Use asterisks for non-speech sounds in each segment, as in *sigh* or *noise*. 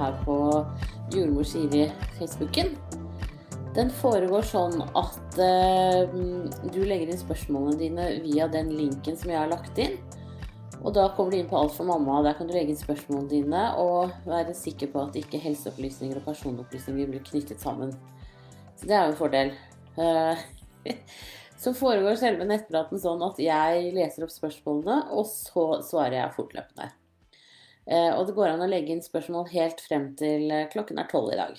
her på Jordmor Siri Facebooken. Den foregår sånn at eh, du legger inn spørsmålene dine via den linken som jeg har lagt inn. Og da kommer du inn på Alt for mamma. Der kan du legge inn spørsmålene dine og være sikker på at ikke helseopplysninger og personopplysninger blir knyttet sammen. Så det er jo en fordel. Eh, *laughs* så foregår selve nettpraten sånn at jeg leser opp spørsmålene, og så svarer jeg fortløpende. Uh, og det går an å legge inn spørsmål helt frem til klokken er tolv i dag.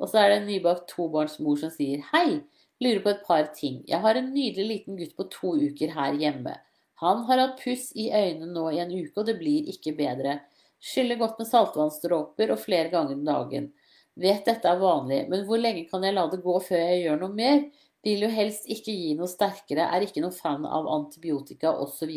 Og så er det en nybakt tobarnsmor som sier hei. Lurer på et par ting. Jeg har en nydelig liten gutt på to uker her hjemme. Han har hatt puss i øynene nå i en uke, og det blir ikke bedre. Skyller godt med saltvannsdråper og flere ganger om dagen. Vet dette er vanlig, men hvor lenge kan jeg la det gå før jeg gjør noe mer? Vil jo helst ikke gi noe sterkere, er ikke noe fan av antibiotika osv.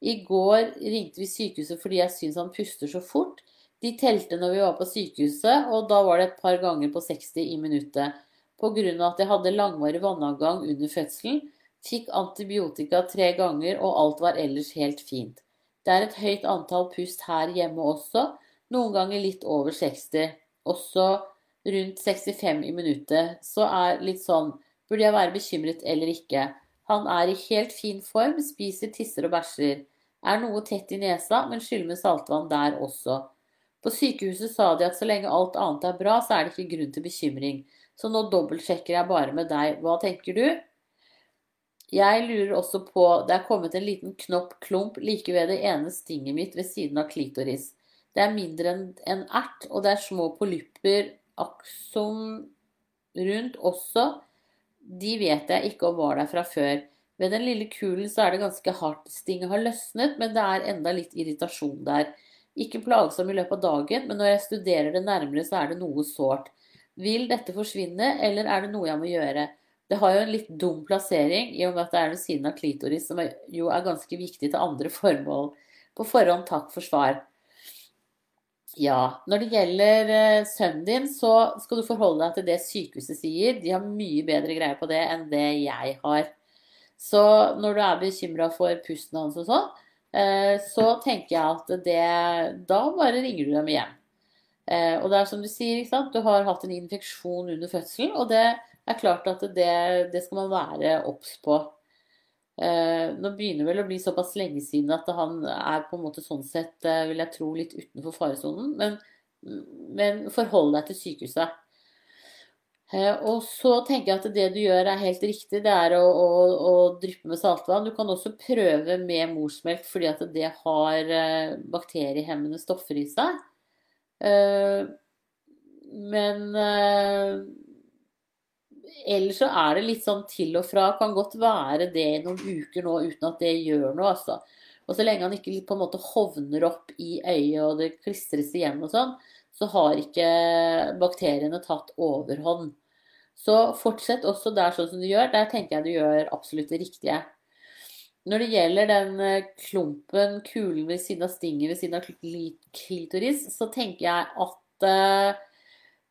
I går ringte vi sykehuset fordi jeg syns han puster så fort. De telte når vi var på sykehuset, og da var det et par ganger på 60 i minuttet pga. at jeg hadde langvarig vannavgang under fødselen, fikk antibiotika tre ganger, og alt var ellers helt fint. Det er et høyt antall pust her hjemme også, noen ganger litt over 60. Også rundt 65 i minuttet. Så er litt sånn Burde jeg være bekymret eller ikke? Han er i helt fin form, spiser, tisser og bæsjer. Er noe tett i nesa, men skyller med saltvann der også. På sykehuset sa de at så lenge alt annet er bra, så er det ikke grunn til bekymring. Så nå dobbeltsjekker jeg bare med deg. Hva tenker du? Jeg lurer også på Det er kommet en liten knopp klump like ved det ene stinget mitt ved siden av klitoris. Det er mindre enn en ert, og det er små polypper aksom rundt også. De vet jeg ikke om var der fra før. Ved den lille kulen så er det ganske hardt. Stinget har løsnet, men det er enda litt irritasjon der. Ikke plagsom i løpet av dagen, men når jeg studerer det nærmere, så er det noe sårt. Vil dette forsvinne, eller er det noe jeg må gjøre? Det har jo en litt dum plassering, i og med at det er ved siden av klitoris, som jo er ganske viktig til andre formål. På forhånd takk for svar. Ja, når det gjelder eh, sønnen din, så skal du forholde deg til det sykehuset sier. De har mye bedre greie på det enn det jeg har. Så når du er bekymra for pusten hans og sånn, eh, så tenker jeg at det Da bare ringer du dem igjen. Eh, og det er som du sier, du har hatt en infeksjon under fødselen, og det er klart at det, det skal man være obs på. Eh, nå begynner vel å bli såpass lenge siden at han er på en måte sånn sett, eh, vil jeg tro, litt utenfor faresonen. Men, men forhold deg til sykehuset. Og så tenker jeg at det du gjør er helt riktig, det er å, å, å dryppe med saltvann. Du kan også prøve med morsmelk fordi at det har bakteriehemmende stoffer i seg. Eh, men eh, ellers så er det litt sånn til og fra. Kan godt være det i noen uker nå uten at det gjør noe, altså. Og så lenge han ikke på en måte hovner opp i øyet og det klistres igjen og sånn, så har ikke bakteriene tatt overhånd. Så fortsett også der sånn som du gjør. Der tenker jeg du gjør absolutt det riktige. Når det gjelder den eh, klumpen, kulen ved siden av stinget ved siden av klitoris, så tenker jeg at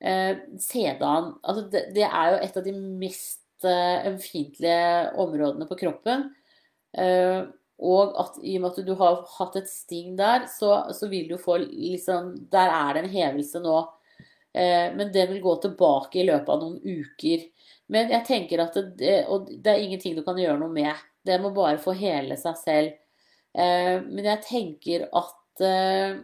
uh, sedan altså det, det, er jo et av de mest ømfintlige områdene på kroppen. Eh, og at i og med at du har hatt et sting der, så, så vil du få liksom Der er det en hevelse nå. men den vil gå tilbake i løpet av noen uker. Men jeg tenker at det, Og det er ingenting du kan gjøre noe med. Det må bare få hele seg selv. Eh, men jeg tenker eh, at eh,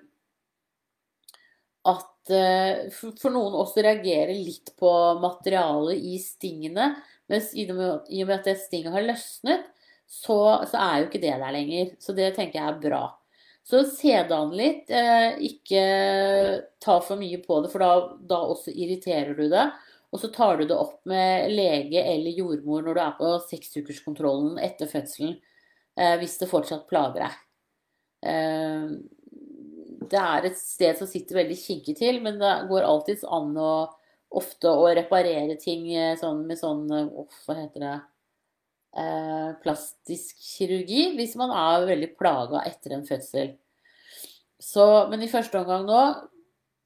for noen også reagerer litt på materialet i stingene. Mens i og med at det stinget har løsnet, så, så, er jo ikke det der lenger. Så det tenker jeg er bra. Så sedan litt. ikke ta for mye på det, for da, da også irriterer du det. Og så tar du det opp med lege eller jordmor når du er på seksukerskontrollen etter fødselen, eh, hvis det fortsatt plager deg. Det er et sted som sitter veldig kinkig til, men det går alltids an å ofte å reparere ting eh, sånn med sånn oh, Hva heter det? Eh, plastisk kirurgi, hvis man er veldig plaga etter en fødsel. Så, men i første omgang nå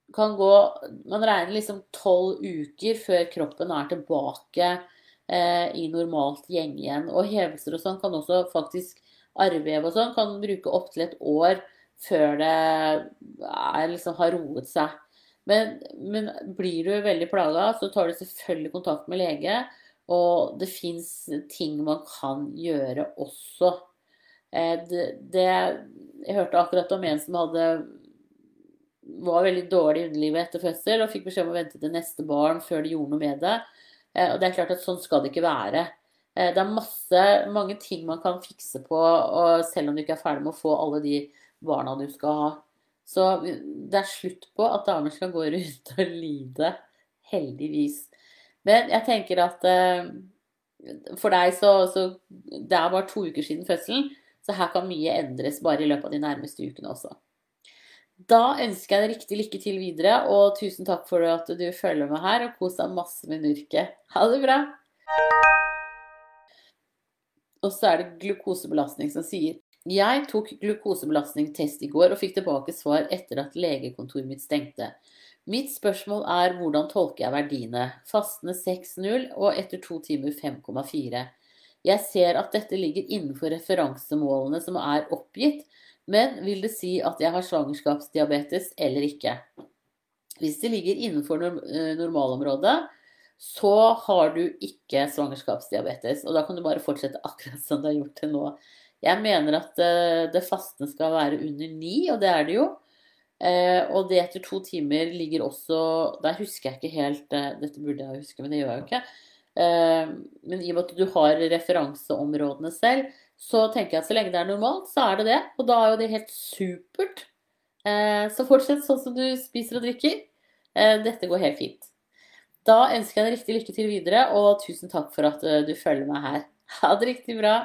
kan gå Man regner liksom tolv uker før kroppen er tilbake eh, i normalt gjeng igjen. Og hevelser og sånn kan også faktisk Arrvev og sånn kan bruke opptil et år før det er, liksom, har roet seg. Men, men blir du veldig plaga, så tar du selvfølgelig kontakt med lege. Og det fins ting man kan gjøre også. Eh, det, det, jeg hørte akkurat om en som hadde var veldig dårlig i underlivet etter fødsel og fikk beskjed om å vente til neste barn før de gjorde noe med det. Eh, og det er klart at sånn skal det ikke være. Eh, det er masse, mange ting man kan fikse på, selv om du ikke er ferdig med å få alle de barna du skal ha. Så det er slutt på at damer skal gå *laughs* rundt og lide. Heldigvis. Men jeg tenker at eh, for deg så, så Det er bare to uker siden fødselen, så her kan mye endres bare i løpet av de nærmeste ukene også. Da ønsker jeg deg riktig lykke til videre, og tusen takk for at du følger med her, og kos deg masse med Nurket. Ha det bra! Og så er det glukosebelastning som sier Jeg tok glukosebelastningstest i går og fikk tilbake svar etter at legekontoret mitt stengte. Mitt spørsmål er hvordan tolker jeg verdiene? Fastende 6,0 og etter to timer 5,4. Jeg ser at dette ligger innenfor referansemålene som er oppgitt, men vil det si at jeg har svangerskapsdiabetes eller ikke? Hvis det ligger innenfor eh, normalområdet, så har du ikke svangerskapsdiabetes. Og da kan du bare fortsette akkurat som du har gjort til nå. Jeg mener at eh, det fastende skal være under ni, og det er det jo. Eh, og det etter to timer ligger også Der husker jeg ikke helt Dette burde jeg huske, men det gjør jeg jo ikke. Men i og med at du har referanseområdene selv, så tenker jeg at så lenge det er normalt, så er det det. Og da er jo det helt supert. Eh, så fortsett sånn som du spiser og drikker. Eh, dette går helt fint. Da ønsker jeg deg riktig lykke til videre, og tusen takk for at eh, du følger meg her. Ha det riktig bra.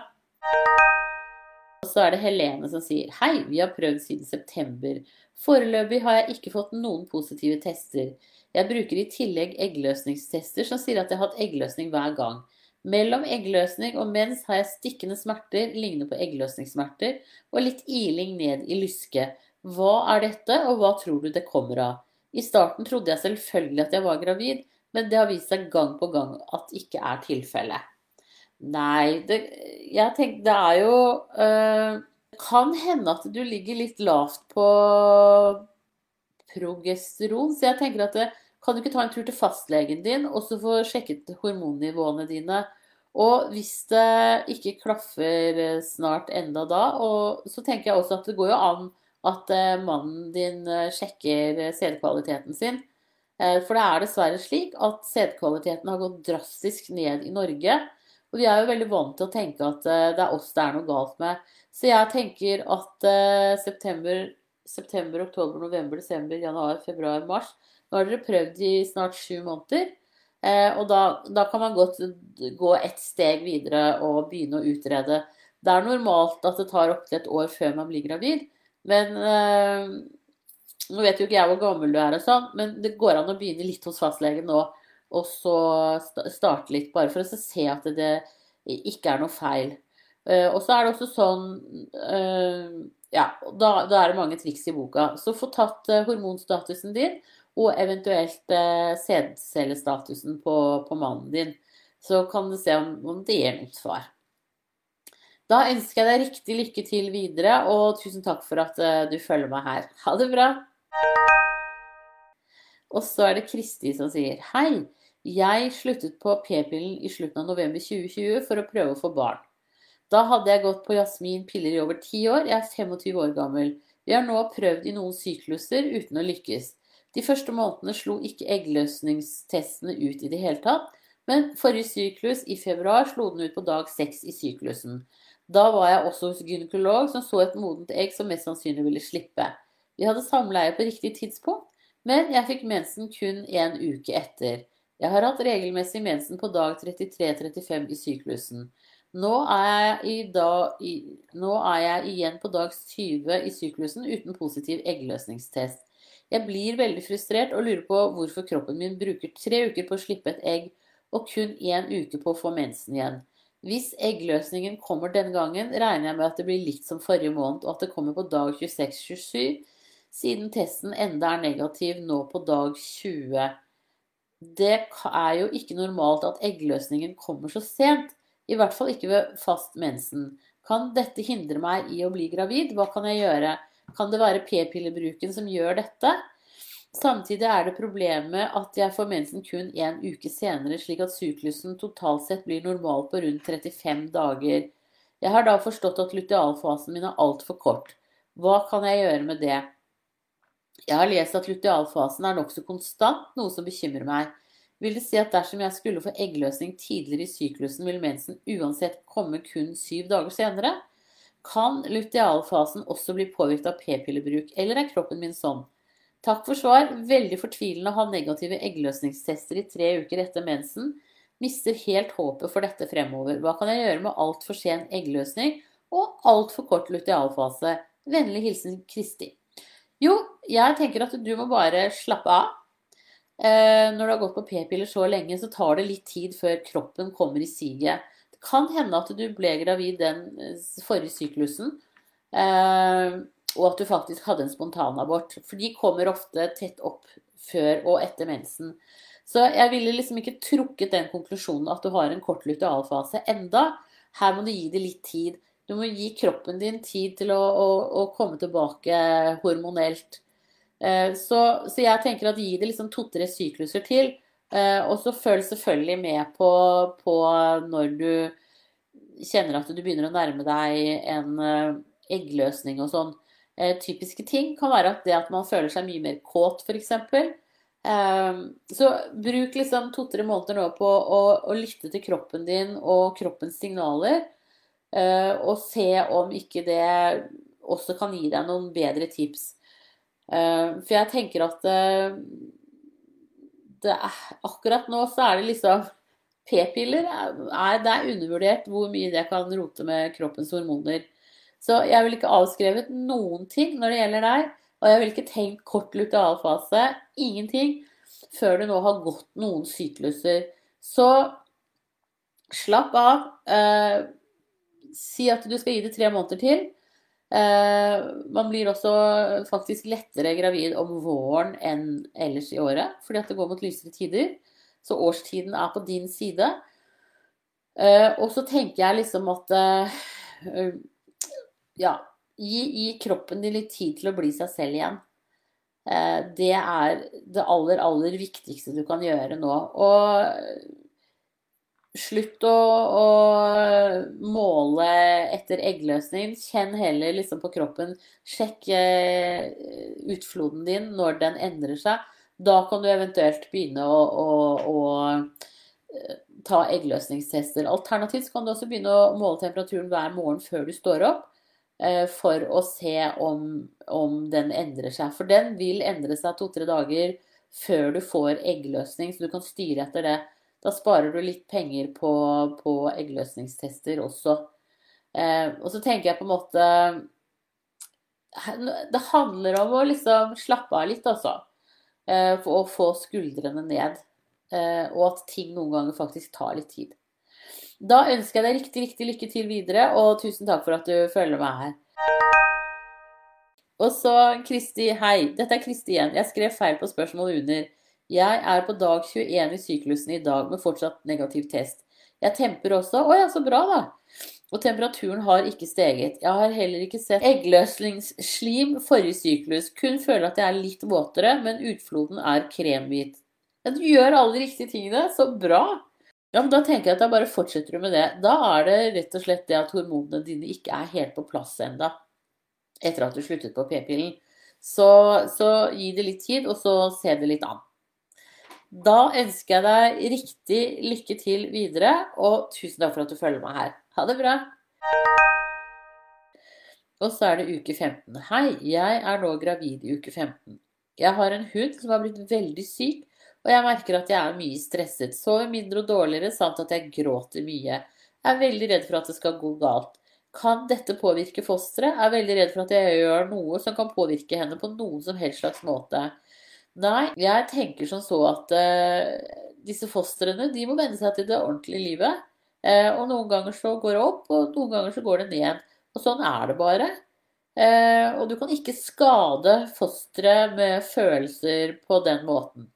Og så er det Helene som sier Hei, vi har prøvd siden september. Foreløpig har jeg ikke fått noen positive tester. Jeg bruker i tillegg eggløsningstester som sier at jeg har hatt eggløsning hver gang. Mellom eggløsning og mens har jeg stikkende smerter, lignende på eggløsningssmerter, og litt iling ned i lyske. Hva er dette, og hva tror du det kommer av? I starten trodde jeg selvfølgelig at jeg var gravid, men det har vist seg gang på gang at ikke er tilfellet. Nei, det, jeg tenker det er jo øh, Kan hende at du ligger litt lavt på progesteron, så jeg tenker at det, kan du ikke ta en tur til fastlegen din og så få sjekket hormonnivåene dine? Og hvis det ikke klaffer eh, snart enda da, så tenker jeg også at det går jo an at eh, mannen din eh, sjekker sædkvaliteten sin. For det er dessverre slik at sædkvaliteten har gått drastisk ned i Norge. Og vi er jo veldig vant til å tenke at det er oss det er noe galt med. Så jeg tenker at september, september oktober, november, desember, januar, februar, mars nå har dere prøvd i snart sju måneder. Eh, og da, da, kan man godt gå ett steg videre og begynne å utrede. Det er normalt at det tar opptil et år før man blir gravid. Men øh, nå vet jo ikke jeg hvor gammel du er, og sånn, men det går an å begynne litt hos fastlegen nå. Og så starte litt, bare for å se at det ikke er noe feil. Eh, og så er det også sånn eh, Ja, da, da, er det mange triks i boka. Så få tatt eh, hormonstatusen din og eventuelt sædcellestatusen på, på, mannen din. Så kan du se om, om det gir noe svar. Da ønsker jeg deg riktig lykke til videre, og tusen takk for at du følger meg her. Ha det bra! Og så er det Kristi som sier Hei, jeg sluttet på p-pillen i slutten av november 2020 for å prøve å få barn. Da hadde jeg gått på jasminpiller i over ti år. Jeg er 25 år gammel. Vi har nå prøvd i noen sykluser uten å lykkes. De første månedene slo ikke eggløsningstestene ut i det hele tatt, men forrige syklus, i februar, slo den ut på dag seks i syklusen. Da var jeg også hos gynekolog, som så et modent egg som mest sannsynlig ville slippe. Vi hadde samleie på riktig tidspunkt, men jeg fikk mensen kun en uke etter. Jeg har hatt regelmessig mensen på dag 33-35 i syklusen. Nå er, da, i, nå er, jeg igjen på dag 20 i syklusen uten positiv eggløsningstest. Jeg blir veldig frustrert og lurer på hvorfor kroppen min bruker tre uker på å slippe et egg og kun én uke på å få mensen igjen. Hvis eggløsningen kommer denne gangen, regner jeg med at det blir likt som forrige måned, og at det kommer på dag 26-27, siden testen enda er negativ nå på dag 20. Det er jo ikke normalt at eggløsningen kommer så sent, i hvert fall ikke ved fast mensen. Kan dette hindre meg i å bli gravid? Hva kan jeg gjøre? Kan det være p-pillebruken som gjør dette? Samtidig er det problemet at jeg får mensen kun en uke senere, slik at syklusen totalt sett blir normal på rundt 35 dager. Jeg har da forstått at lutealfasen min er altfor kort. Hva kan jeg gjøre med det? Jeg har lest at lutealfasen er nokså konstant, noe som bekymrer meg. Vil det si at dersom jeg skulle få eggløsning tidligere i syklusen, vil mensen uansett komme kun syv dager senere? Kan lutealfasen også bli påvirket av p-pillebruk, eller er kroppen min sånn? Takk for svar. Veldig fortvilende å ha negative eggløsningstester i tre uker etter mensen. Mister helt håpet for dette fremover. Hva kan jeg gjøre med altfor sen eggløsning og altfor kort lutealfase? Vennlig hilsen Kristi. Jo, jeg tenker at du må bare slappe av. Eh, når du har gått på p-piller så lenge, så tar det litt tid før kroppen kommer i siget. Det kan hende at du ble gravid den eh, forrige syklusen, eh, og at du faktisk hadde en spontanabort. For de kommer ofte tett opp før og etter mensen. Så jeg ville liksom ikke trukket den konklusjonen at du har en kort lutealfase enda. Her må du gi det litt tid. Du må gi kroppen din tid til å, å, å komme tilbake hormonelt. Eh, så, så, jeg tenker at gi det liksom to-tre sykluser til. Eh, og så følg selvfølgelig med på, på, når du kjenner at du begynner å nærme deg en eh, eggløsning og sånn. Typiske ting kan være at det at man føler seg mye mer kåt, f.eks. Så bruk liksom to-tre måneder nå på å, å lytte til kroppen din og kroppens signaler. Eh, og se om ikke det også kan gi deg noen bedre tips. Eh, for jeg tenker at eh, er, akkurat nå så er det liksom P-piller er, det er undervurdert hvor mye det kan rote med kroppens hormoner. Så jeg vil ikke avskrevet noen ting når det gjelder deg. Og jeg vil ikke tenkt kort lutealfase. Ingenting. Før du nå har gått noen sykluser. Så slapp av. Si at du skal gi det tre måneder til. Eh, man blir også faktisk lettere gravid om våren enn ellers i året, fordi at det går mot lysere tider. Så årstiden er på din side. Eh, og så tenker jeg liksom at eh, Ja, gi, gi, kroppen din litt tid til å bli seg selv igjen. Det er det aller, aller viktigste du kan gjøre nå. Og Slutt å, å, måle etter eggløsning. Kjenn heller liksom på kroppen. Sjekk eh, utfloden din når den endrer seg. Da kan du eventuelt begynne å, å, å eh, ta eggløsningstester. Alternativt kan du også begynne å måle temperaturen hver morgen før du står opp. Eh, for å se om, om den endrer seg. For den vil endre seg to-tre dager før du får eggløsning, så du kan styre etter det. Da sparer du litt penger på, på eggløsningstester også. Eh, og så tenker jeg på en måte Det handler om å liksom slappe av litt, altså. Eh, å få skuldrene ned. Eh, og at ting noen ganger faktisk tar litt tid. Da ønsker jeg deg riktig, riktig lykke til videre, og tusen takk for at du følger meg her. Og så Kristi, hei. Dette er Kristi igjen. Jeg skrev feil på spørsmålet under. Jeg er på dag 21 i syklusen i dag med fortsatt negativ test. Jeg temper også. Å ja, så bra, da. Og temperaturen har ikke steget. Jeg har heller ikke sett eggløsningsslim forrige syklus. Kun føler at jeg er litt våtere, men utfloden er kremhvit. Ja, du gjør alle de riktige tingene. Så bra. Ja, men Da tenker jeg at da bare fortsetter du med det. Da er det rett og slett det at hormonene dine ikke er helt på plass enda etter at du sluttet på p-pillen. Så, så gi det litt tid, og så se det litt an. Da ønsker jeg deg riktig lykke til videre, og tusen takk for at du følger meg her. Ha det bra! Og så er det uke 15. Hei, jeg er nå gravid i uke 15. Jeg har en hund som har blitt veldig syk, og jeg merker at jeg er mye stresset, sover mindre og dårligere, samt at jeg gråter mye. Jeg er veldig redd for at det skal gå galt. Kan dette påvirke fosteret? Jeg er veldig redd for at jeg gjør noe som kan påvirke henne på noen som helst slags måte. Nei, jeg tenker som så at uh, disse fostrene de må venne seg til det ordentlige livet. Uh, og noen ganger så går det opp, og noen ganger så går det ned. Og sånn er det bare. Uh, og du kan ikke skade fosteret med følelser på den måten.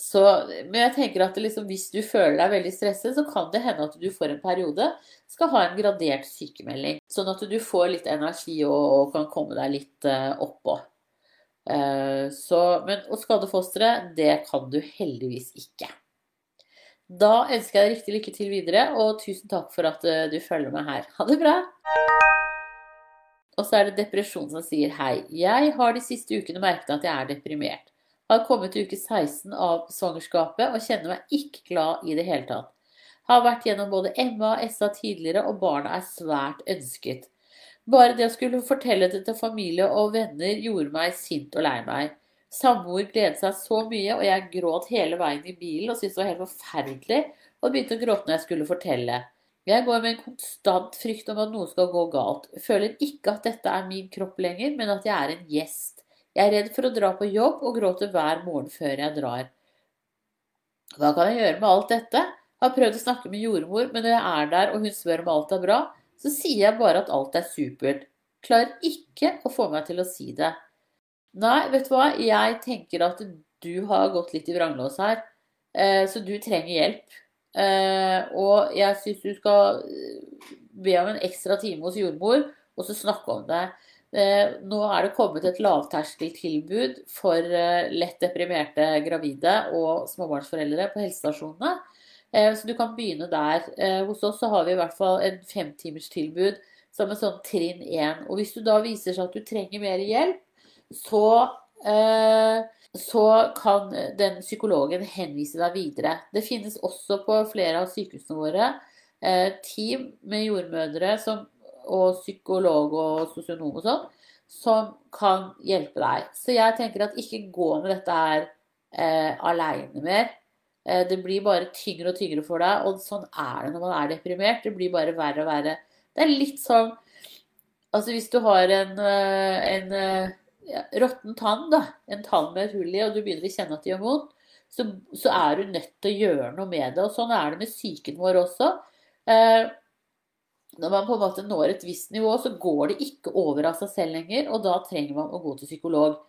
Så, men jeg tenker at liksom, hvis du føler deg veldig stresset, så kan det hende at du for en periode skal ha en gradert sykemelding. Sånn at du får litt energi og, og kan komme deg litt oppå. Uh, så, men å skade fosteret, det kan du heldigvis ikke. Da ønsker jeg deg riktig lykke til videre, og tusen takk for at uh, du følger med her. Ha det bra! Og så er det depresjon som sier hei. Jeg har de siste ukene merket at jeg er deprimert. Har kommet til uke 16 av svangerskapet og kjenner meg ikke glad i det hele tatt. Har vært gjennom både Emma og SA tidligere, og barna er svært ønsket. Bare det å skulle fortelle det til familie og venner gjorde meg sint og lei meg. Samboer gledet seg så mye, og jeg gråt hele veien i bilen og syntes det var helt forferdelig, og begynte å gråte når jeg skulle fortelle. Jeg går med en konstant frykt om at noe skal gå galt. Føler ikke at dette er min kropp lenger, men at jeg er en gjest. Jeg er redd for å dra på jobb og gråter hver morgen før jeg drar. Hva kan jeg gjøre med alt dette? Jeg har prøvd å snakke med jordmor, men når jeg er der og hun spør om alt er bra, så sier jeg bare at alt er supert. Klarer ikke å få meg til å si det. Nei, vet du hva, jeg tenker at du har gått litt i vranglås her, eh, så du trenger hjelp. Eh, og jeg syns du skal be om en ekstra time hos jordmor, og så snakke om det. Eh, nå er det kommet et lavterskeltilbud for eh, lett deprimerte gravide og småbarnsforeldre på helsestasjonene. Eh, så du kan begynne der. Hos oss så har vi i hvert fall en femtimerstilbud som en sånn trinn én. Og hvis du da viser seg at du trenger mer hjelp, så, så kan den psykologen henvise deg videre. Det finnes også på flere av sykehusene våre team med jordmødre som og psykolog og sosionom og sånn, som kan hjelpe deg. Så jeg tenker at ikke gå med dette her eh, aleine mer. Eh, det blir bare tyngre og tyngre for deg, og sånn er det når man er deprimert. Det blir bare verre og verre. Det er litt sånn Altså hvis du har en, eh, en eh, ja, råtten tann, da, en tann med et hull i, og du begynner å kjenne at det gjør vondt, så, så, er du nødt til å gjøre noe med det. Og sånn er det med psyken vår også. Eh, når man på en måte når et visst nivå, så går det ikke over av seg selv lenger, og da trenger man å gå til psykolog.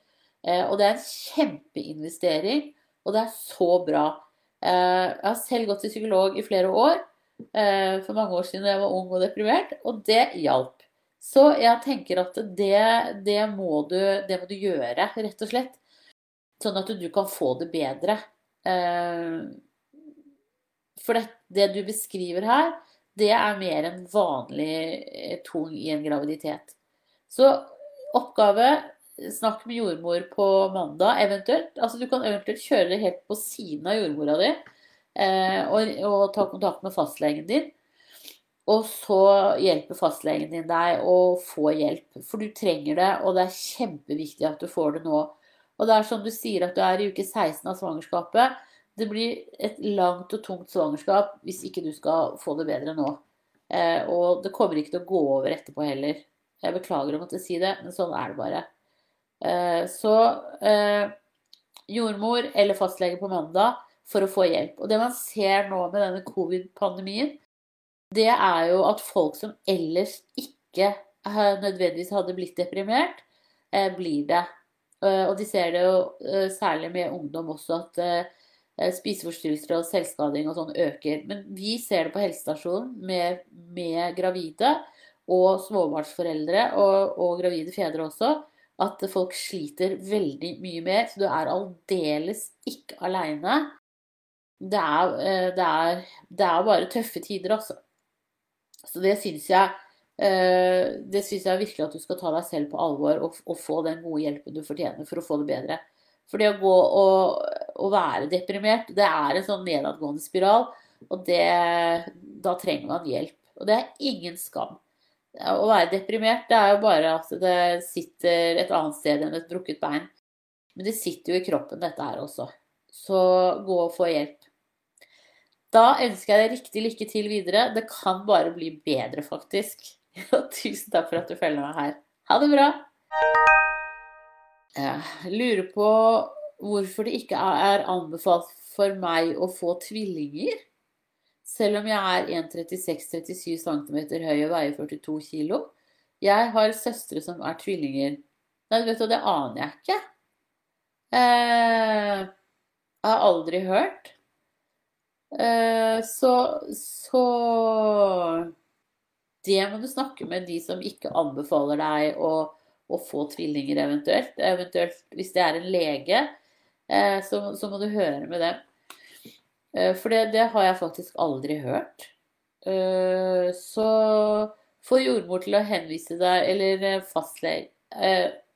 Eh, og det er en kjempeinvestering, og det er så bra. Eh, jeg har selv gått til psykolog i flere år, eh, for mange år siden da jeg var ung og deprimert, og det hjalp. Så jeg tenker at det, det, må du, det, må du, gjøre, rett og slett. Sånn at du kan få det bedre. For det, det du beskriver her, det er mer enn vanlig eh, tung i en graviditet. Så oppgave Snakk med jordmor på mandag, eventuelt. Altså Du kan eventuelt kjøre det helt på siden av jordmora di eh, og, og, ta kontakt med fastlegen din. Og så hjelper fastlegen din deg å få hjelp, for du trenger det, og det er kjempeviktig at du får det nå. Og det er som du sier at du er i uke 16 av svangerskapet. Det blir et langt og tungt svangerskap hvis ikke du skal få det bedre nå. Eh, og det kommer ikke til å gå over etterpå heller. Jeg beklager å måtte si det, men sånn er det bare. Eh, så eh, jordmor eller fastlege på mandag for å få hjelp. Og det man ser nå med denne covid-pandemien, det er jo at folk som ellers ikke nødvendigvis hadde blitt deprimert, eh, blir det. Eh, og de ser det jo eh, særlig med ungdom også, at Eh, spiseforstyrrelser og selvskading og sånn øker. Men vi ser det på helsestasjonen med, med gravide og småbarnsforeldre og, og, gravide fedre også, at folk sliter veldig mye mer. Så du er aldeles ikke aleine. Det, eh, det, det, er bare tøffe tider, altså. Så det syns jeg eh, det syns jeg virkelig at du skal ta deg selv på alvor og, og få den gode hjelpen du fortjener for å få det bedre. For det å gå og, og, være deprimert, det er en sånn nedadgående spiral. Og det, da trenger man hjelp. Og det er ingen skam. Å være deprimert, det er jo bare at det sitter et annet sted enn et brukket bein. Men det sitter jo i kroppen, dette her også. Så gå og få hjelp. Da ønsker jeg deg riktig lykke til videre. Det kan bare bli bedre, faktisk. *laughs* Og tusen takk for at du følger meg her. Ha det bra! Jeg lurer på hvorfor det ikke er anbefalt for meg å få tvillinger. Selv om jeg er 1,36-37 cm høy og veier 42 kg. Jeg har søstre som er tvillinger. Nei, vet du, det aner jeg ikke. Eh, Jeg har aldri hørt. Eh, så, så Det må du snakke med de som ikke anbefaler deg å, å få tvillinger, eventuelt. Eventuelt hvis det er en lege, eh, så, så må du høre med dem. Eh, for det, det har jeg faktisk aldri hørt. Så få jordmor til å henvise deg, eller fastlege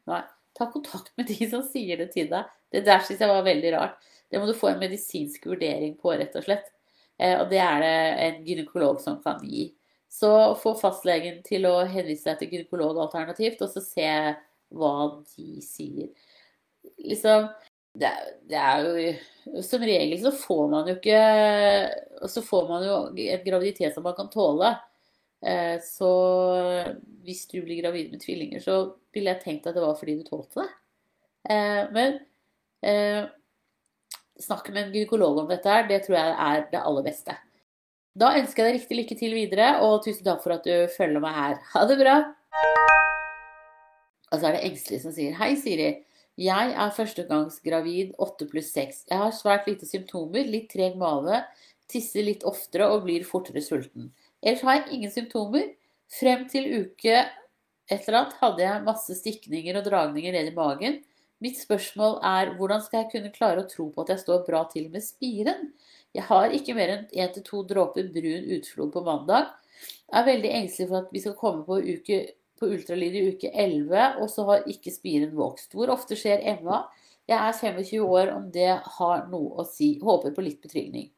Nei, ta kontakt med de som sier det til deg. Det der syns jeg var veldig rart. Det må du få en medisinsk vurdering på, rett og slett. Og det er det en gynekolog som kan gi. Så få fastlegen til å henvise deg til gynekolog alternativt, og så se hva de sier. Liksom det, det, er jo Som regel så får man jo ikke Så får man jo en graviditet som man kan tåle. Eh, så hvis du blir gravid med tvillinger, så ville jeg tenkt at det var fordi du tålte det. Eh, men snakk snakke med en gynekolog om dette her, det tror jeg er det aller beste. Da ønsker jeg deg riktig lykke til videre, og tusen takk for at du følger meg her. Ha det bra! Og så er det Engstelig som sier Hei, Siri. Jeg er førstegangsgravid 8 pluss 6. Jeg har svært lite symptomer, litt treg mage, tisser litt oftere og blir fortere sulten. Ellers har jeg ingen symptomer. Frem til uke et eller annet hadde jeg masse stikninger og dragninger ned i magen. Mitt spørsmål er hvordan skal jeg kunne klare å tro på at jeg står bra til med spiren? Jeg har ikke mer enn én til to dråper brun utflod på mandag. Jeg er veldig engstelig for at vi skal komme på, uke, på ultralyd i uke 11, og så har ikke spiren vokst. Hvor ofte skjer MA? Jeg er 25 år, om det har noe å si. Håper på litt betrygning.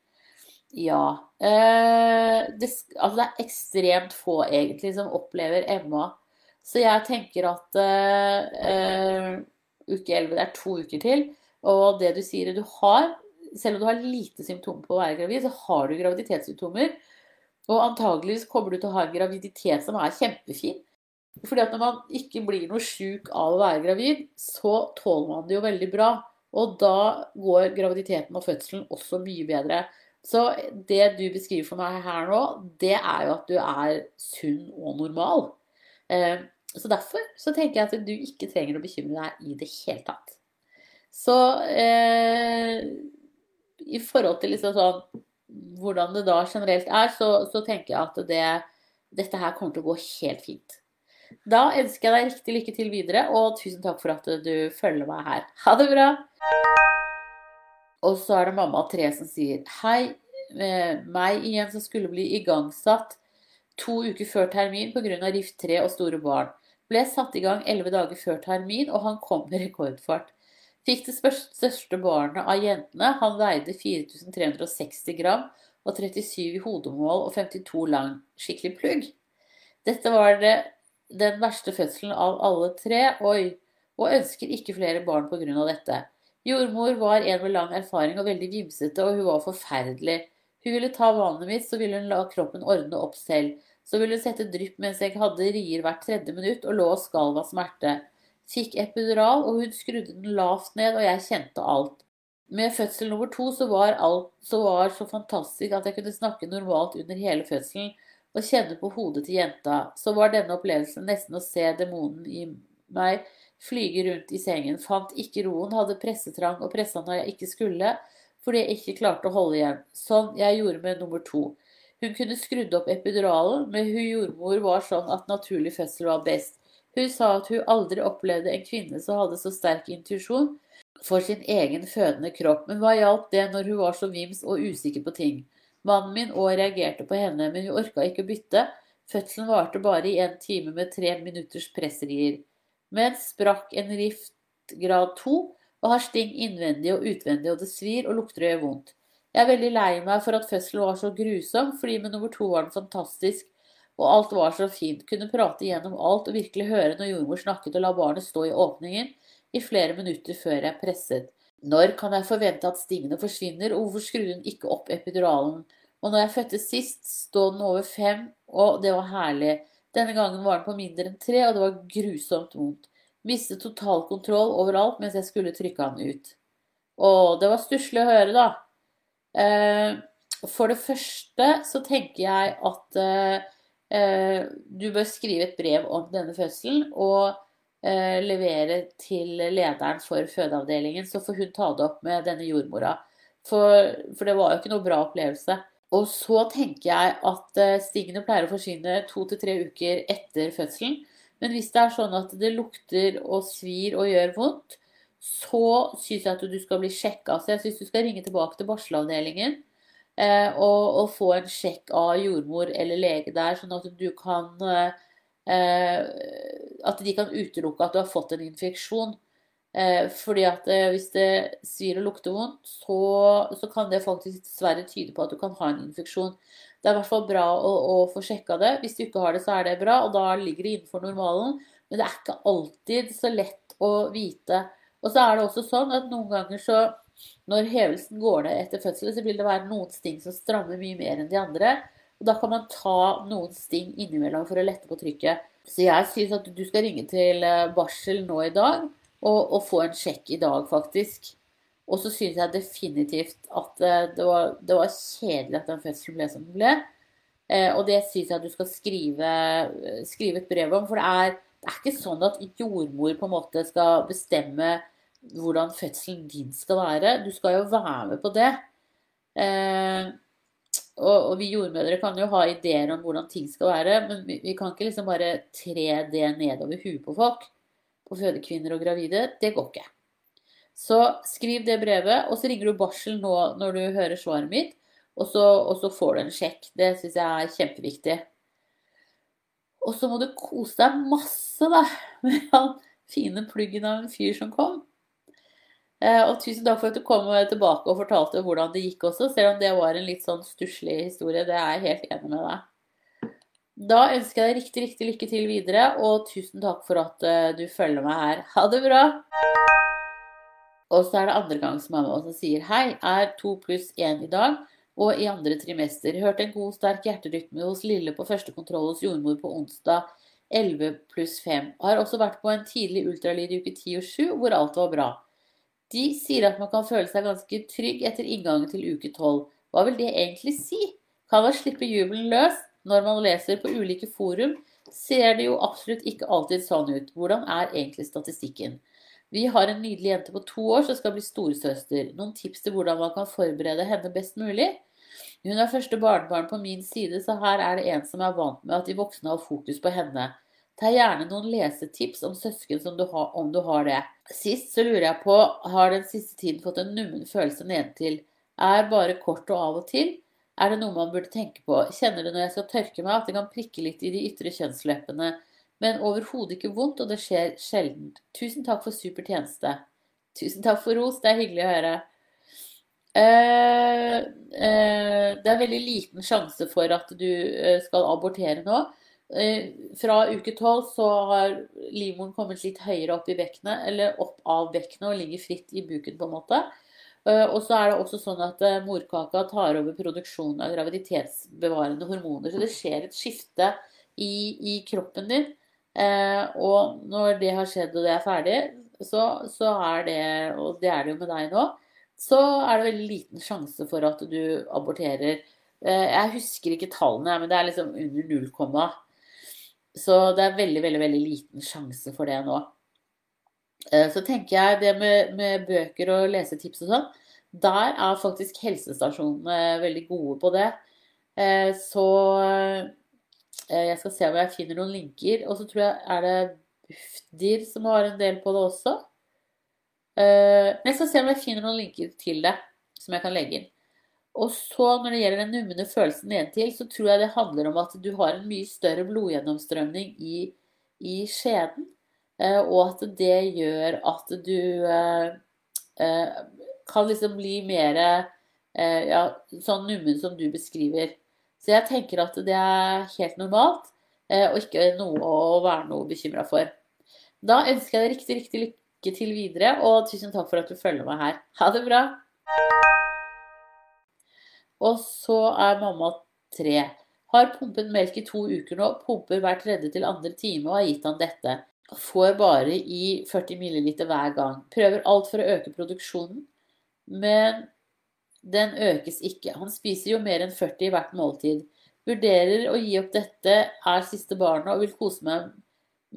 Ja. Eh, det, altså det er ekstremt få egentlig som opplever MA. Så jeg tenker at eh uke 11 det er to uker til. Og det du sier du har selv om du har lite symptomer på å være gravid, så har du graviditetssymptomer. Og antageligvis kommer du til å ha en graviditet som er kjempefin. Fordi at når man ikke blir noe sjuk av å være gravid, så tåler man det jo veldig bra. Og da går graviditeten og fødselen også mye bedre. Så det du beskriver for meg her nå, det er jo at du er sunn og normal. Eh, så derfor så tenker jeg at du ikke trenger å bekymre deg i det hele tatt. Så eh, i forhold til liksom sånn, hvordan det da generelt er, så, så tenker jeg at det, dette her kommer til å gå helt fint. Da ønsker jeg deg riktig lykke til videre, og tusen takk for at du følger meg her. Ha det bra! Og så er det mamma tre som sier Hei, eh, meg igjen som skulle bli igangsatt to uker før termin pga. rift 3 og store barn. Ble satt i gang elleve dager før termin, og han kom med rekordfart. Fikk det største barnet av jentene. Han veide 4360 gram og 37 i hodemål og 52 lang. Skikkelig plugg. Dette var det, den verste fødselen av alle tre. Oi. Og ønsker ikke flere barn pga. dette. Jordmor var en med lang erfaring og veldig vimsete, og hun var forferdelig. Hun ville ta vannet mitt, så ville hun la kroppen ordne opp selv. Så ville hun sette drypp mens jeg hadde rier hvert tredje minutt og lå og skalv av smerte. Fikk epidural, og hun skrudde den lavt ned, og jeg kjente alt. Med fødsel nummer to så var alt så, var så fantastisk at jeg kunne snakke normalt under hele fødselen og kjenne på hodet til jenta. Så var denne opplevelsen nesten å se demonen i meg flyge rundt i sengen. Fant ikke roen, hadde pressetrang og pressa når jeg ikke skulle, fordi jeg ikke klarte å holde igjen. Sånn jeg gjorde med nummer to. Hun kunne skrudd opp epiduralen, men hun jordmor var sånn at naturlig fødsel var best. Hun sa at hun aldri opplevde en kvinne som hadde så sterk intuisjon for sin egen fødende kropp, men hva hjalp det når hun var så vims og usikker på ting? Mannen min òg reagerte på henne, men hun orka ikke å bytte. Fødselen varte bare i en time med tre minutters pressrier. Men sprakk en rift grad to og har sting innvendig og utvendig, og det svir og lukter og gjør vondt. Jeg er veldig lei meg for at fødselen var så grusom, fordi med nummer to var den fantastisk, og alt var så fint. Kunne prate gjennom alt og virkelig høre når jordmor snakket og la barnet stå i åpningen i flere minutter før jeg presset. Når kan jeg forvente at stingene forsvinner, og hvorfor skrur hun ikke opp epiduralen? Og når jeg fødte sist, stod den over fem, og det var herlig. Denne gangen var den på mindre enn tre, og det var grusomt vondt. Mistet total kontroll overalt mens jeg skulle trykke han ut. Å, det var stusslig å høre, da. Eh, for det første så tenker jeg at eh, Eh, du bør skrive et brev om denne fødselen og eh, levere til lederen for fødeavdelingen, så får hun ta det opp med denne jordmora. For, for, det var jo ikke noe bra opplevelse. Og så tenker jeg at eh, stingene pleier å forsvinne to til tre uker etter fødselen. Men hvis det er sånn at det lukter og svir og gjør vondt, så syns jeg at du skal bli sjekka. Så jeg syns du skal ringe tilbake til barselavdelingen eh, og, og, få en sjekk av jordmor eller lege der, sånn at du kan eh, At de kan utelukke at du har fått en infeksjon. Eh, fordi at eh, hvis det svir og lukter vondt, så, så, kan det faktisk dessverre tyde på at du kan ha en infeksjon. Det er i hvert fall bra å, å, få sjekka det. Hvis du ikke har det, så er det bra, og da ligger det innenfor normalen. Men det er ikke alltid så lett å vite. Og så er det også sånn at noen ganger så når hevelsen går ned etter fødsel, så vil det være noen ting som strammer mye mer enn de andre. Og da kan man ta noen sting innimellom for å lette på trykket. Så jeg syns at du skal ringe til eh, barsel nå i dag og, og få en sjekk i dag, faktisk. Og så syns jeg definitivt at eh, det var, det var, kjedelig at den fødselen ble som den ble. Eh, og det syns jeg at du skal skrive, skrive, et brev om. For det er, det er, ikke sånn at jordmor på en måte skal bestemme hvordan fødselen din skal være. Du skal jo være med på det. Og, og, vi jordmødre kan jo ha ideer om hvordan ting skal være, men vi, vi kan ikke liksom bare tre det nedover huet på folk på fødekvinner og gravide, det går ikke. Så skriv det brevet, og så ringer du barsel nå når du hører svaret mitt, og så, og så får du en sjekk. Det syns jeg er kjempeviktig. Og så må du kose deg masse da, *laughs* med han fine pluggen av en fyr som kom. Eh, og tusen takk for at du kom tilbake og fortalte hvordan det gikk også, selv om det var en litt sånn stusslig historie. Det er jeg helt enig med deg. Da ønsker jeg deg riktig, riktig lykke til videre, og tusen takk for at uh, du følger meg her. Ha det bra! Og så er det andre gang som er med oss som sier hei, er to pluss én i dag og i andre trimester. Hørte en god, sterk hjerterytme hos Lille på første kontroll hos jordmor på onsdag 11 pluss 5. Har også vært på en tidlig ultralyd i uke 10 og 7 hvor alt var bra. De sier at man kan føle seg ganske trygg etter inngangen til uke 12. Hva vil det egentlig si? Kan man slippe jubelen løs? Når man leser på ulike forum, ser det jo absolutt ikke alltid sånn ut. Hvordan er egentlig statistikken? Vi har en nydelig jente på to år som skal bli storesøster. Noen tips til hvordan man kan forberede henne best mulig? Hun er første barnebarn på min side, så her er det en som er vant med at de voksne har fokus på henne. Ta gjerne noen lesetips om søsken du har, om du har det. Sist så lurer jeg på, har den siste tiden fått en nummen følelse nedentil? Er bare kort og av og til? Er det noe man burde tenke på? Kjenner du når jeg skal tørke meg at det kan prikke litt i de ytre kjønnsleppene, men overhodet ikke vondt, og det skjer sjelden. Tusen takk for super tjeneste. Tusen takk for ros, det er hyggelig å høre. Uh, uh, det er veldig liten sjanse for at du eh, skal abortere nå. Eh, fra uke tolv så har livmoren kommet litt høyere opp i bekkenet, eller opp av bekkenet og ligger fritt i buken, på en måte. Eh, og så er det også sånn at eh, morkaka tar over produksjonen av graviditetsbevarende hormoner. Så det skjer et skifte i, i kroppen din. Og når det har skjedd og det er ferdig, så, så, er det, og det er det jo med deg nå, så er det veldig liten sjanse for at du aborterer. Jeg husker ikke tallene, men det er liksom under 0, så det er veldig, veldig, veldig liten sjanse for det nå. Eh, så tenker jeg det med, med, bøker og lesetips og sånn, der er faktisk helsestasjonene veldig gode på det. Eh, så eh, jeg skal se om jeg finner noen linker. Og så tror jeg er det Bufdir som har en del på det også. Men jeg skal se om jeg finner noen linker til det som jeg kan legge inn. Og så når det gjelder den numne følelsen nedentil, så tror jeg det handler om at du har en mye større blodgjennomstrømning i, i skjeden. Eh, og at det gjør at du eh, eh, kan liksom bli mer ja, sånn nummen som du beskriver. Så jeg tenker at det er helt normalt, og ikke noe å være noe bekymra for. Da ønsker jeg deg riktig, riktig lykke til videre, og tusen takk for at du følger meg her. Ha det bra! Og så er mamma tre. Har pumpet melk i to uker nå, pumper hver tredje til andre time og har gitt han dette får bare i 40 ml hver gang. Prøver alt for å øke produksjonen, men den økes ikke. Han spiser jo mer enn 40 i hvert måltid. Vurderer å gi opp dette, er siste barnet og vil kose meg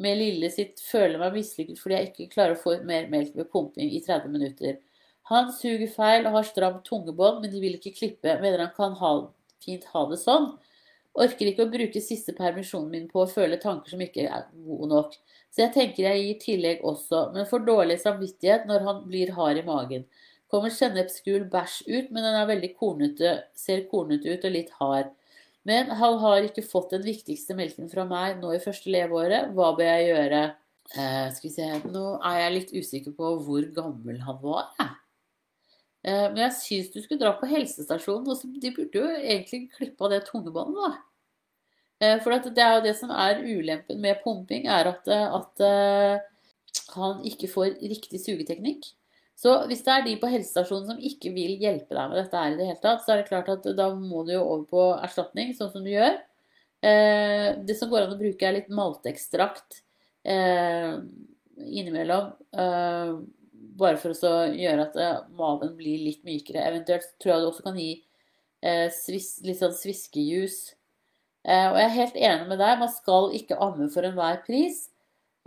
med lille sitt. Føler meg mislykket fordi jeg ikke klarer å få mer melk ved pumping i 30 minutter. Han suger feil og har stramt tungebånd, men de vil ikke klippe. Mener han kan ha, fint ha det sånn. Orker ikke å bruke siste permisjonen min på å føle tanker som ikke er gode nok. Så jeg tenker jeg gir tillegg også, men får dårlig samvittighet når han blir hard i magen. Kommer sennepsgul bæsj ut, men den er veldig kornete, ser kornete ut og litt hard. Men han har ikke fått den viktigste melken fra meg nå i første leveåret. Hva bør jeg gjøre? Eh, skal vi se, Nå er jeg litt usikker på hvor gammel han var. Jeg. Eh, men jeg syns du skulle dra på helsestasjonen. og De burde jo egentlig klippe av det tungebåndet, da. Eh, for det er jo det som er ulempen med pumping, er at, eh, at han ikke får riktig sugeteknikk. Så hvis det er de på helsestasjonen som ikke vil hjelpe deg med dette her i det hele tatt, så er det klart at da må du jo over på erstatning, sånn som du gjør. Det som går an å bruke, er litt maltekstrakt innimellom. Bare for å gjøre at maven blir litt mykere. Eventuelt tror jeg du også kan gi litt sånn sviskejus Eh, og jeg er helt enig med deg, man skal ikke amme for enhver pris.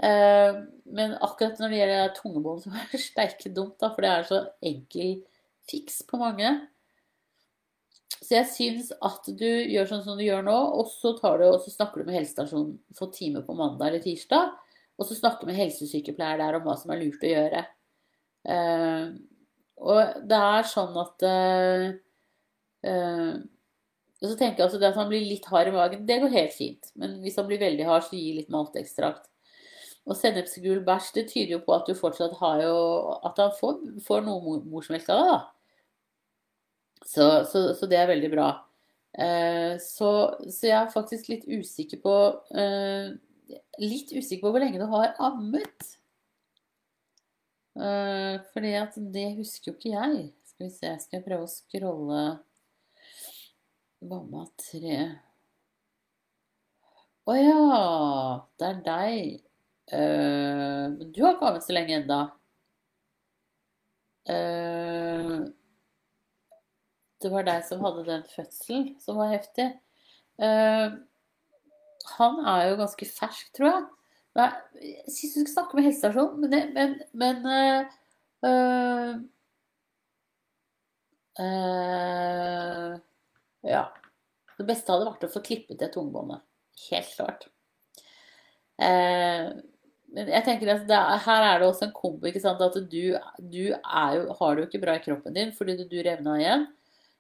Eh, men akkurat når det gjelder tungebånd, så er det steike dumt, da, for det er så enkel fiks på mange. Så jeg syns at du gjør sånn som du gjør nå, og så, du, og så snakker du med helsestasjonen for time på mandag eller tirsdag. Og så snakker du med helsesykepleier der om hva som er lurt å gjøre. Uh, og det er sånn at eh, uh, så tenker jeg altså det at han blir litt hard i magen, det går helt fint. Men hvis han blir veldig hard, så gi litt malteekstrakt. Og sennepsgul bæsj, det tyder jo på at du fortsatt har jo At han får, får noe morsmelk av det, da. Så, så, så, det er veldig bra. Eh, så, så, jeg er faktisk litt usikker på eh, Litt usikker på hvor lenge du har ammet. Eh, at det husker jo ikke jeg. Skal vi se, skal jeg prøve å scrolle Mamma tre Å ja, det er deg. Uh, du har ikke kommet så lenge ennå. Uh, det var deg som hadde den fødselen som var heftig. Uh, han er jo ganske fersk, tror jeg. Nei, jeg syns du skal snakke med helsestasjonen, men, men, men øh, øh, øh, ja. Det beste hadde vært å få klippet det tungebåndet. Helt klart. Eh, men jeg tenker at er, her er det også en kombo. ikke sant, At du, du jo, har det jo ikke bra i kroppen din fordi du, du revna igjen.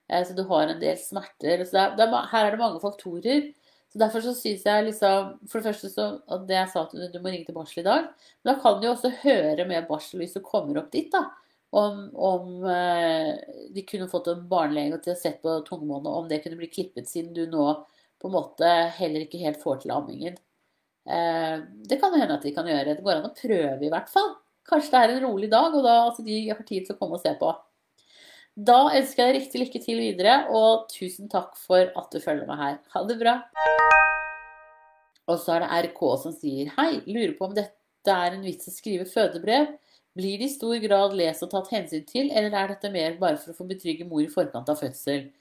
Eh, så du har en del smerter. så det er, det er, Her er det mange faktorer. Så Derfor så syns jeg liksom For det første så at det jeg sa at du, du må ringe til barsel i dag. Men da kan du jo også høre med barsel hvis du kommer opp dit. da om, om eh, de kunne fått en barnelege til å se på tungebåndet, om det kunne bli klippet, siden du nå på en måte heller ikke helt får til ammingen. Eh, det kan hende at de kan gjøre. Det går an å prøve, i hvert fall. Kanskje det er en rolig dag, og da altså, de har tid til å komme og se på. Da ønsker jeg deg riktig lykke til videre, og tusen takk for at du følger meg her. Ha det bra. Og så er det RK som sier Hei, lurer på om dette er en vits å skrive fødebrev. Blir det i stor grad lest og tatt hensyn til, eller er dette mer bare for å få betrygge mor i forkant av fødsel?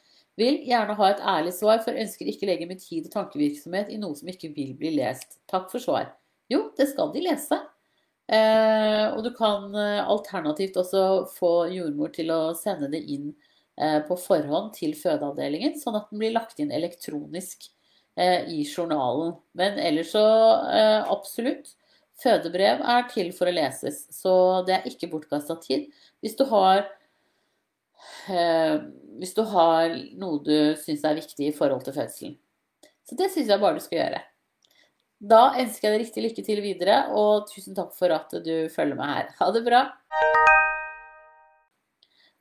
Vil gjerne ha et ærlig svar, for ønsker ikke legge min tid og tankevirksomhet i noe som ikke vil bli lest. Takk for svar. Jo, det skal de lese. Eh, og du kan eh, alternativt også få jordmor til å sende det inn eh, på forhånd til fødeavdelingen, sånn at den blir lagt inn elektronisk eh, i journalen. Men ellers så eh, absolutt. Fødebrev er til for å leses, så det er ikke bortkasta tid. Hvis du har eh, hvis du har noe du syns er viktig i forhold til fødselen. Så det syns jeg bare du skal gjøre. Da ønsker jeg deg riktig lykke til videre, og tusen takk for at du følger meg her. Ha det bra.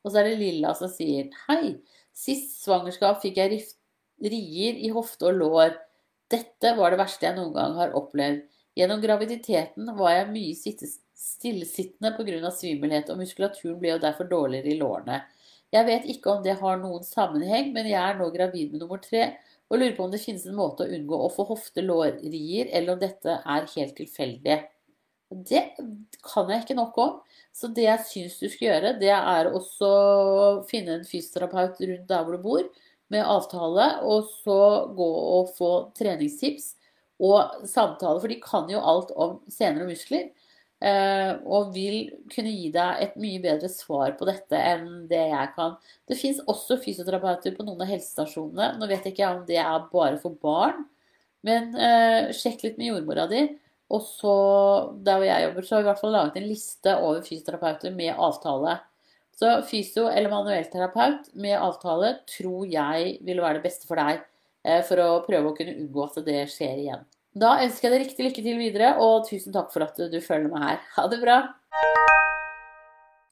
Og så er det Lilla som sier Hei, sist svangerskap fikk jeg rier i hofte og lår. Dette var det verste jeg noen gang har opplevd. Gjennom graviditeten var jeg mye stillesittende pga. svimmelhet, og muskulaturen ble jo derfor dårligere i lårene. Jeg vet ikke om det har noen sammenheng, men jeg er nå gravid med nummer tre og lurer på om det finnes en måte å unngå å få hofte-lårrier, eller om dette er helt tilfeldig. Det kan jeg ikke nok om. Så det jeg syns du skal gjøre, det er også finne en fysioterapeut rundt der hvor du bor, med avtale, og så gå og få treningstips og samtale, for de kan jo alt om sener og muskler. Eh, og vil kunne gi deg et mye bedre svar på dette enn det jeg kan. Det fins også fysioterapeuter på noen av helsestasjonene. Nå vet jeg ikke om det er bare for barn, men eh, sjekk litt med jordmora di. Og så, der hvor jeg jobber, så har vi i hvert fall laget en liste over fysioterapeuter med avtale. Så fysio- eller manuellterapeut med avtale tror jeg vil være det beste for deg. Eh, for å prøve å kunne unngå at det skjer igjen. Da ønsker jeg deg riktig lykke til videre, og tusen takk for at du følger med her. Ha det bra!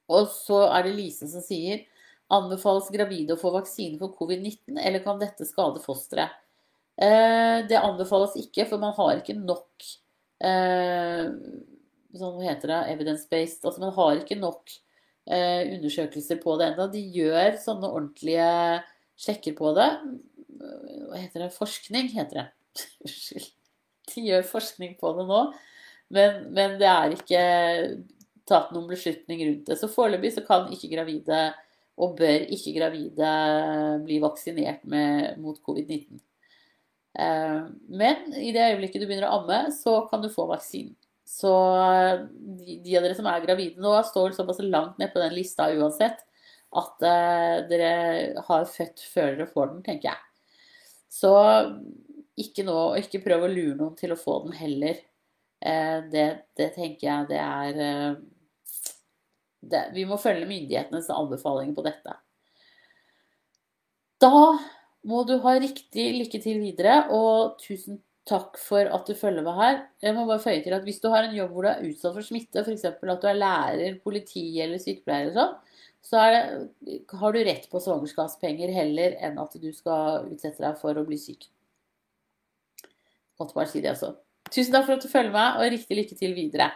Og så er det Lise som sier Anbefales gravide å få vaksine for covid-19, eller kan dette skade fosteret? Eh, det anbefales ikke, for man har ikke nok eh, sånn, hva heter det, evidence-based. Altså man har ikke nok eh, undersøkelser på det ennå. De gjør sånne ordentlige sjekker på det. Hva heter det? Forskning, heter det. *laughs* Unnskyld de gjør forskning på det nå, men, men det er ikke tatt noen beslutning rundt det. Så foreløpig så kan ikke gravide og bør ikke gravide bli vaksinert med, mot covid-19. Eh, men i det øyeblikket du begynner å amme, så kan du få vaksinen. Så de, de av dere som er gravide nå, står såpass langt ned på den lista uansett at eh, dere har født før dere får den, tenker jeg. Så ikke nå, ikke prøv å lure noen til å få den heller. Eh, det, det tenker jeg det er eh, det, Vi må følge myndighetenes anbefalinger på dette. Da må du ha riktig lykke til videre, og tusen takk for at du følger med her. Jeg må bare føye til at Hvis du har en jobb hvor du er utsatt for smitte, f.eks. at du er lærer, politi eller sykepleier, og sånn, så det, har du rett på svangerskapspenger heller enn at du skal utsette deg for å bli syk. Måtte bare si det også. Tusen takk for at du følger meg, og riktig lykke til videre.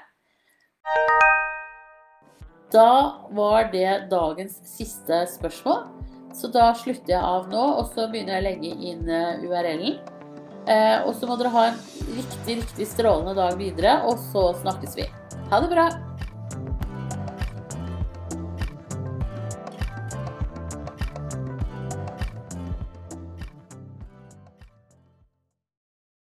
Da var det dagens siste spørsmål. Så da slutter jeg av nå, og så begynner jeg å legge inn eh, URL-en. Eh, og så må dere ha en riktig, riktig strålende dag videre, og så snakkes vi. Ha det bra!